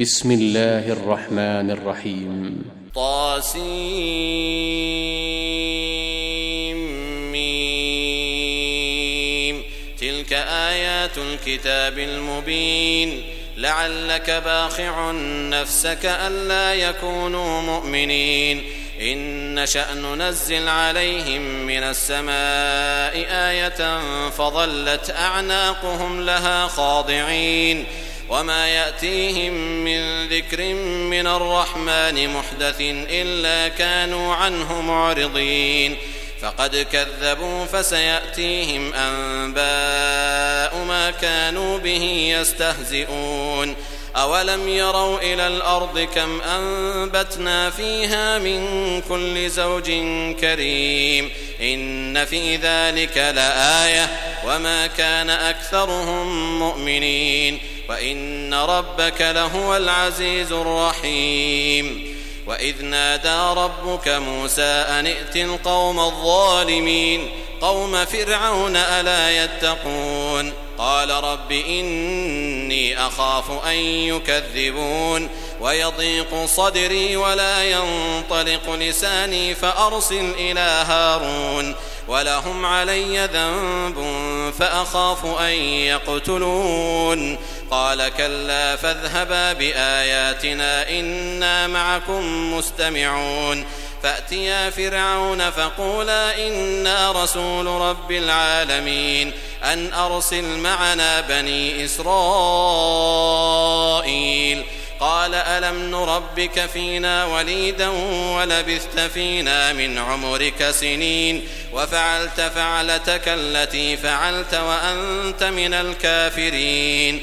بسم الله الرحمن الرحيم. طاسيم. تلك آيات الكتاب المبين. لعلك باخع نفسك ألا يكونوا مؤمنين. إن نشأ ننزل عليهم من السماء آية فظلت أعناقهم لها خاضعين. وما يأتيهم من ذكر من الرحمن محدث إلا كانوا عنه معرضين. فقد كذبوا فسيأتيهم أنباء ما كانوا به يستهزئون. أولم يروا إلى الأرض كم أنبتنا فيها من كل زوج كريم. إن في ذلك لآية وما كان أكثرهم مؤمنين. وإن ربك لهو العزيز الرحيم. وإذ نادى ربك موسى أن ائت القوم الظالمين قوم فرعون ألا يتقون؟ قال رب إني أخاف أن يكذبون ويضيق صدري ولا ينطلق لساني فأرسل إلى هارون ولهم علي ذنب فأخاف أن يقتلون. قال كلا فاذهبا بآياتنا إنا معكم مستمعون. فأتيا فرعون فقولا إنا رسول رب العالمين. أن أرسل معنا بني إسرائيل. قال ألم نربك فينا وليدا ولبثت فينا من عمرك سنين. وفعلت فعلتك التي فعلت وأنت من الكافرين.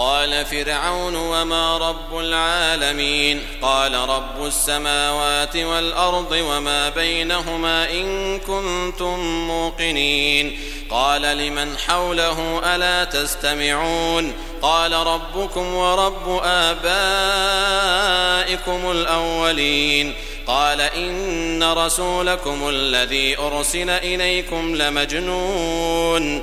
قال فرعون وما رب العالمين قال رب السماوات والأرض وما بينهما إن كنتم موقنين قال لمن حوله ألا تستمعون قال ربكم ورب آبائكم الأولين قال إن رسولكم الذي أرسل إليكم لمجنون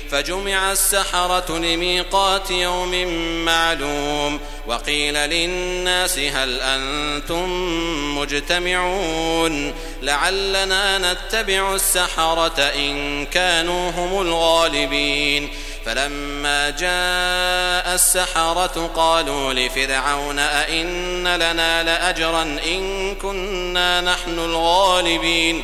فجمع السحرة لميقات يوم معلوم وقيل للناس هل أنتم مجتمعون لعلنا نتبع السحرة إن كانوا هم الغالبين فلما جاء السحرة قالوا لفرعون أئن لنا لأجرا إن كنا نحن الغالبين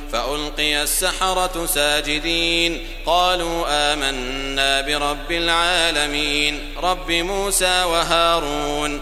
فألقي السحرة ساجدين. قالوا آمنا برب العالمين. رب موسى وهارون.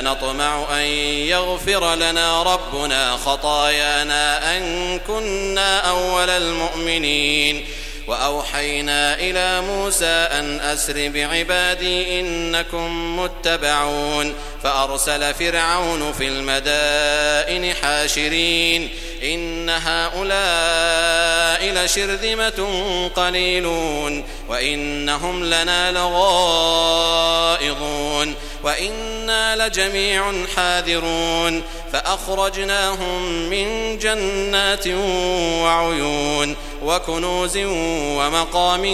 نطمع أن يغفر لنا ربنا خطايانا أن كنا أول المؤمنين. وأوحينا إلى موسى أن أسر بعبادي إنكم متبعون. فأرسل فرعون في المدائن حاشرين. إن هؤلاء لشرذمة قليلون. وإنهم لنا لغائظون وإنا لجميع حاذرون فأخرجناهم من جنات وعيون وكنوز ومقام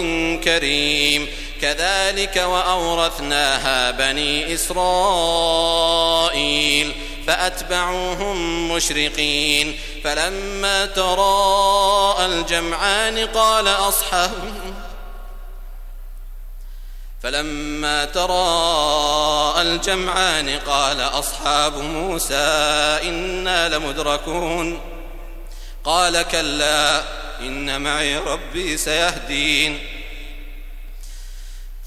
كريم كذلك وأورثناها بني إسرائيل فأتبعوهم مشرقين فلما تراءى الجمعان قال أصحاب فلما تراءى الجمعان قال أصحاب موسى إنا لمدركون. قال كلا إن معي ربي سيهدين.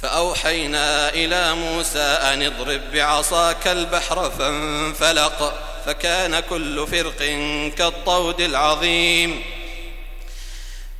فأوحينا إلى موسى أن اضرب بعصاك البحر فانفلق فكان كل فرق كالطود العظيم.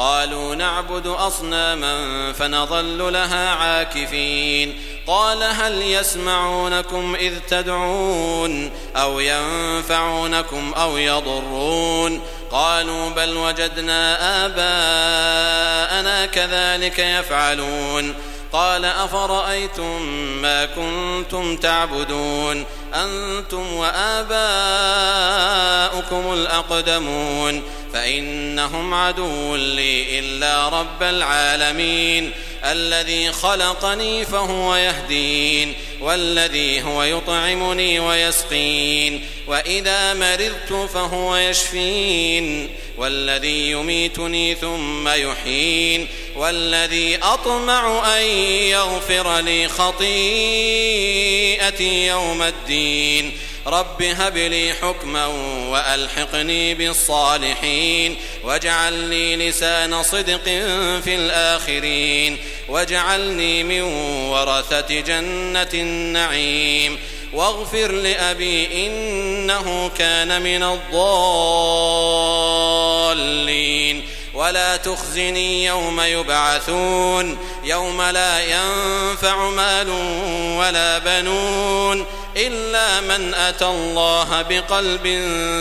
قالوا نعبد أصناما فنظل لها عاكفين. قال هل يسمعونكم إذ تدعون أو ينفعونكم أو يضرون؟ قالوا بل وجدنا آباءنا كذلك يفعلون. قال أفرأيتم ما كنتم تعبدون؟ أنتم وآباؤكم الأقدمون. فإنهم عدو لي إلا رب العالمين. الذي خلقني فهو يهدين والذي هو يطعمني ويسقين وإذا مرضت فهو يشفين. والذي يميتني ثم يحين والذي أطمع أن يغفر لي خطيئتي يوم الدين. رب هب لي حكما وألحقني بالصالحين واجعل لي لسان صدق في الآخرين واجعلني من ورثة جنة النعيم واغفر لأبي إنه كان من الضالين ولا تخزني يوم يبعثون يوم لا ينفع مال ولا بنون إلا من أتى الله بقلب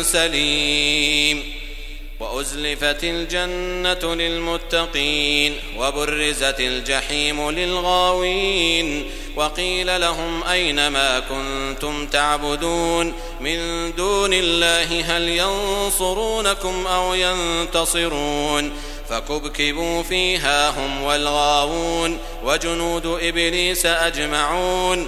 سليم وأزلفت الجنة للمتقين وبرزت الجحيم للغاوين وقيل لهم أين ما كنتم تعبدون من دون الله هل ينصرونكم أو ينتصرون فكبكبوا فيها هم والغاوون وجنود إبليس أجمعون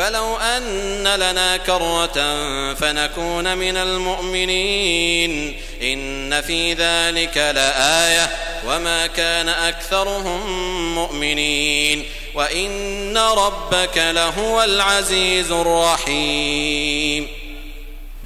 فلو أن لنا كرة فنكون من المؤمنين. إن في ذلك لآية وما كان أكثرهم مؤمنين. وإن ربك لهو العزيز الرحيم.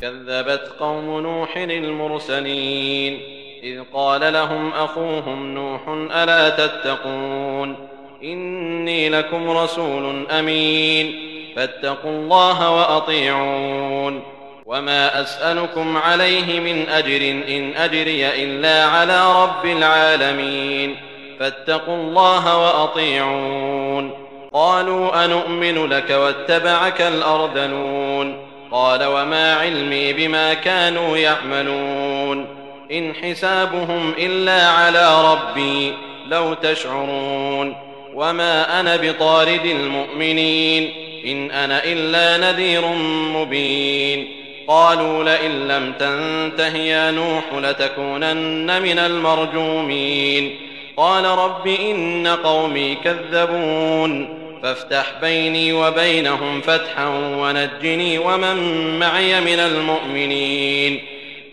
كذبت قوم نوح المرسلين إذ قال لهم أخوهم نوح ألا تتقون؟ إني لكم رسول أمين. فاتقوا الله وأطيعون. وما أسألكم عليه من أجر إن أجري إلا على رب العالمين. فاتقوا الله وأطيعون. قالوا أنؤمن لك واتبعك الأرذلون. قال وما علمي بما كانوا يعملون. إن حسابهم إلا على ربي لو تشعرون. وما أنا بطارد المؤمنين. إن أنا إلا نذير مبين. قالوا لئن لم تنته يا نوح لتكونن من المرجومين. قال رب إن قومي كذبون. فافتح بيني وبينهم فتحا ونجني ومن معي من المؤمنين.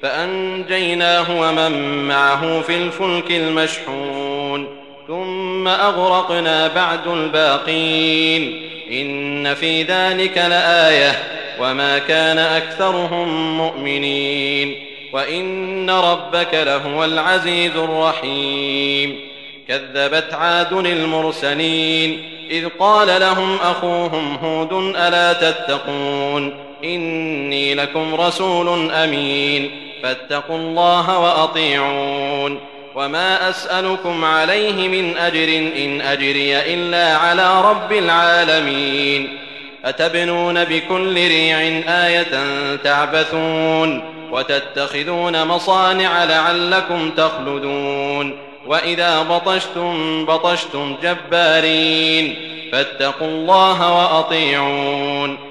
فأنجيناه ومن معه في الفلك المشحون. ثم أغرقنا بعد الباقين. إن في ذلك لآية وما كان أكثرهم مؤمنين وإن ربك لهو العزيز الرحيم كذبت عاد المرسلين إذ قال لهم أخوهم هود ألا تتقون إني لكم رسول أمين فاتقوا الله وأطيعون وما أسألكم عليه من أجر إن أجري إلا على رب العالمين أتبنون بكل ريع آية تعبثون وتتخذون مصانع لعلكم تخلدون وإذا بطشتم بطشتم جبارين فاتقوا الله وأطيعون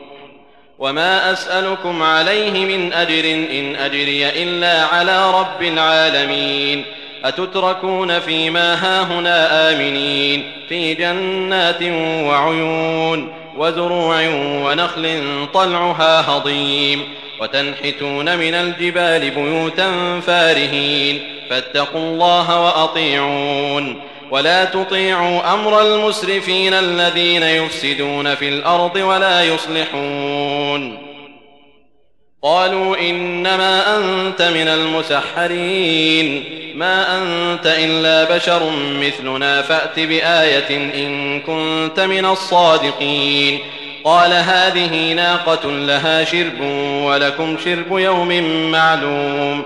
وما أسألكم عليه من أجر إن أجري إلا على رب العالمين أتتركون فيما هاهنا آمنين في جنات وعيون وزروع ونخل طلعها هضيم وتنحتون من الجبال بيوتا فارهين فاتقوا الله وأطيعون ولا تطيعوا أمر المسرفين الذين يفسدون في الأرض ولا يصلحون. قالوا إنما أنت من المسحرين. ما أنت إلا بشر مثلنا. فأت بآية إن كنت من الصادقين. قال هذه ناقة لها شرب ولكم شرب يوم معلوم.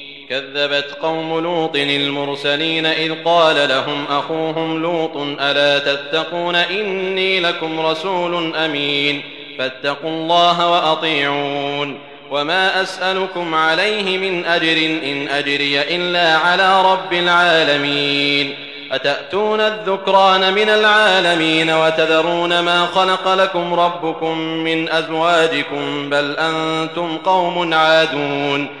كذبت قوم لوط المرسلين إذ قال لهم أخوهم لوط ألا تتقون إني لكم رسول أمين فاتقوا الله وأطيعون وما أسألكم عليه من أجر إن أجري إلا على رب العالمين أتأتون الذكران من العالمين وتذرون ما خلق لكم ربكم من أزواجكم بل أنتم قوم عادون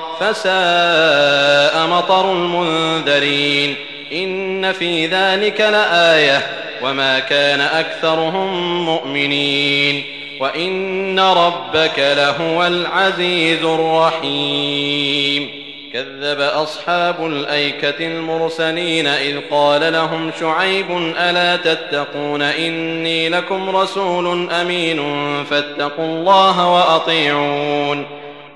فساء مطر المنذرين إن في ذلك لآية وما كان أكثرهم مؤمنين وإن ربك لهو العزيز الرحيم كذب أصحاب الأيكة المرسلين إذ قال لهم شعيب ألا تتقون إني لكم رسول أمين فاتقوا الله وأطيعون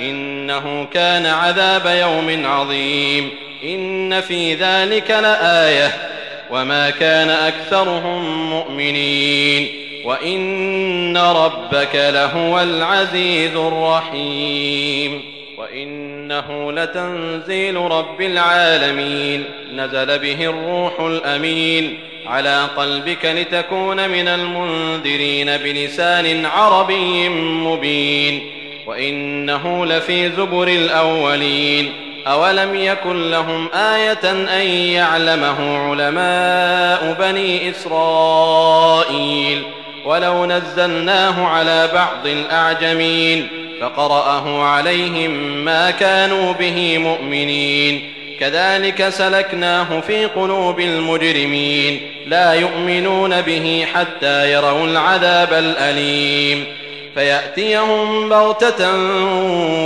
إنه كان عذاب يوم عظيم. إن في ذلك لآية. وما كان أكثرهم مؤمنين. وإن ربك لهو العزيز الرحيم. وإنه لتنزيل رب العالمين. نزل به الروح الأمين. على قلبك لتكون من المنذرين بلسان عربي مبين. وإنه لفي زبر الأولين أولم يكن لهم آية أن يعلمه علماء بني إسرائيل ولو نزلناه على بعض الأعجمين فقرأه عليهم ما كانوا به مؤمنين كذلك سلكناه في قلوب المجرمين لا يؤمنون به حتى يروا العذاب الأليم فيأتيهم بغتة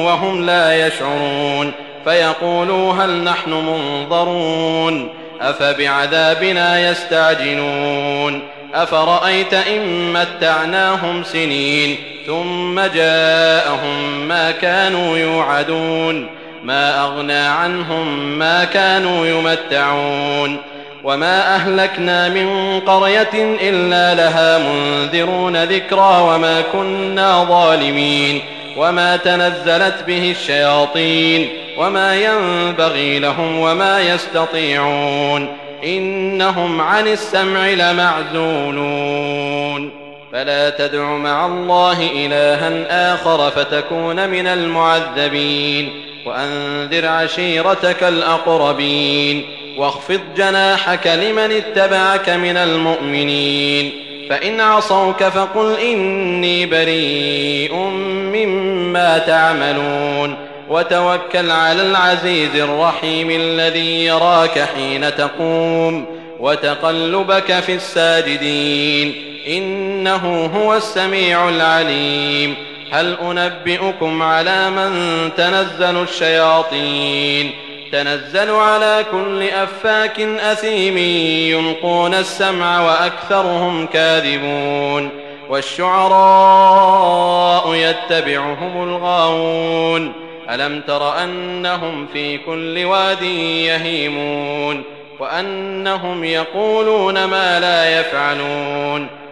وهم لا يشعرون فيقولوا هل نحن منظرون أفبعذابنا يستعجلون أفرأيت إن متعناهم سنين ثم جاءهم ما كانوا يوعدون ما أغنى عنهم ما كانوا يمتعون وما أهلكنا من قرية إلا لها منذرون ذكرى وما كنا ظالمين وما تنزلت به الشياطين وما ينبغي لهم وما يستطيعون إنهم عن السمع لمعزولون فلا تدع مع الله إلها آخر فتكون من المعذبين وأنذر عشيرتك الأقربين واخفض جناحك لمن اتبعك من المؤمنين. فإن عصوك فقل إني بريء مما تعملون. وتوكل على العزيز الرحيم الذي يراك حين تقوم. وتقلبك في الساجدين. إنه هو السميع العليم. هل أنبئكم على من تنزل الشياطين؟ تنزل على كل أفاك أثيم يلقون السمع وأكثرهم كاذبون والشعراء يتبعهم الغاوون ألم تر أنهم في كل واد يهيمون وأنهم يقولون ما لا يفعلون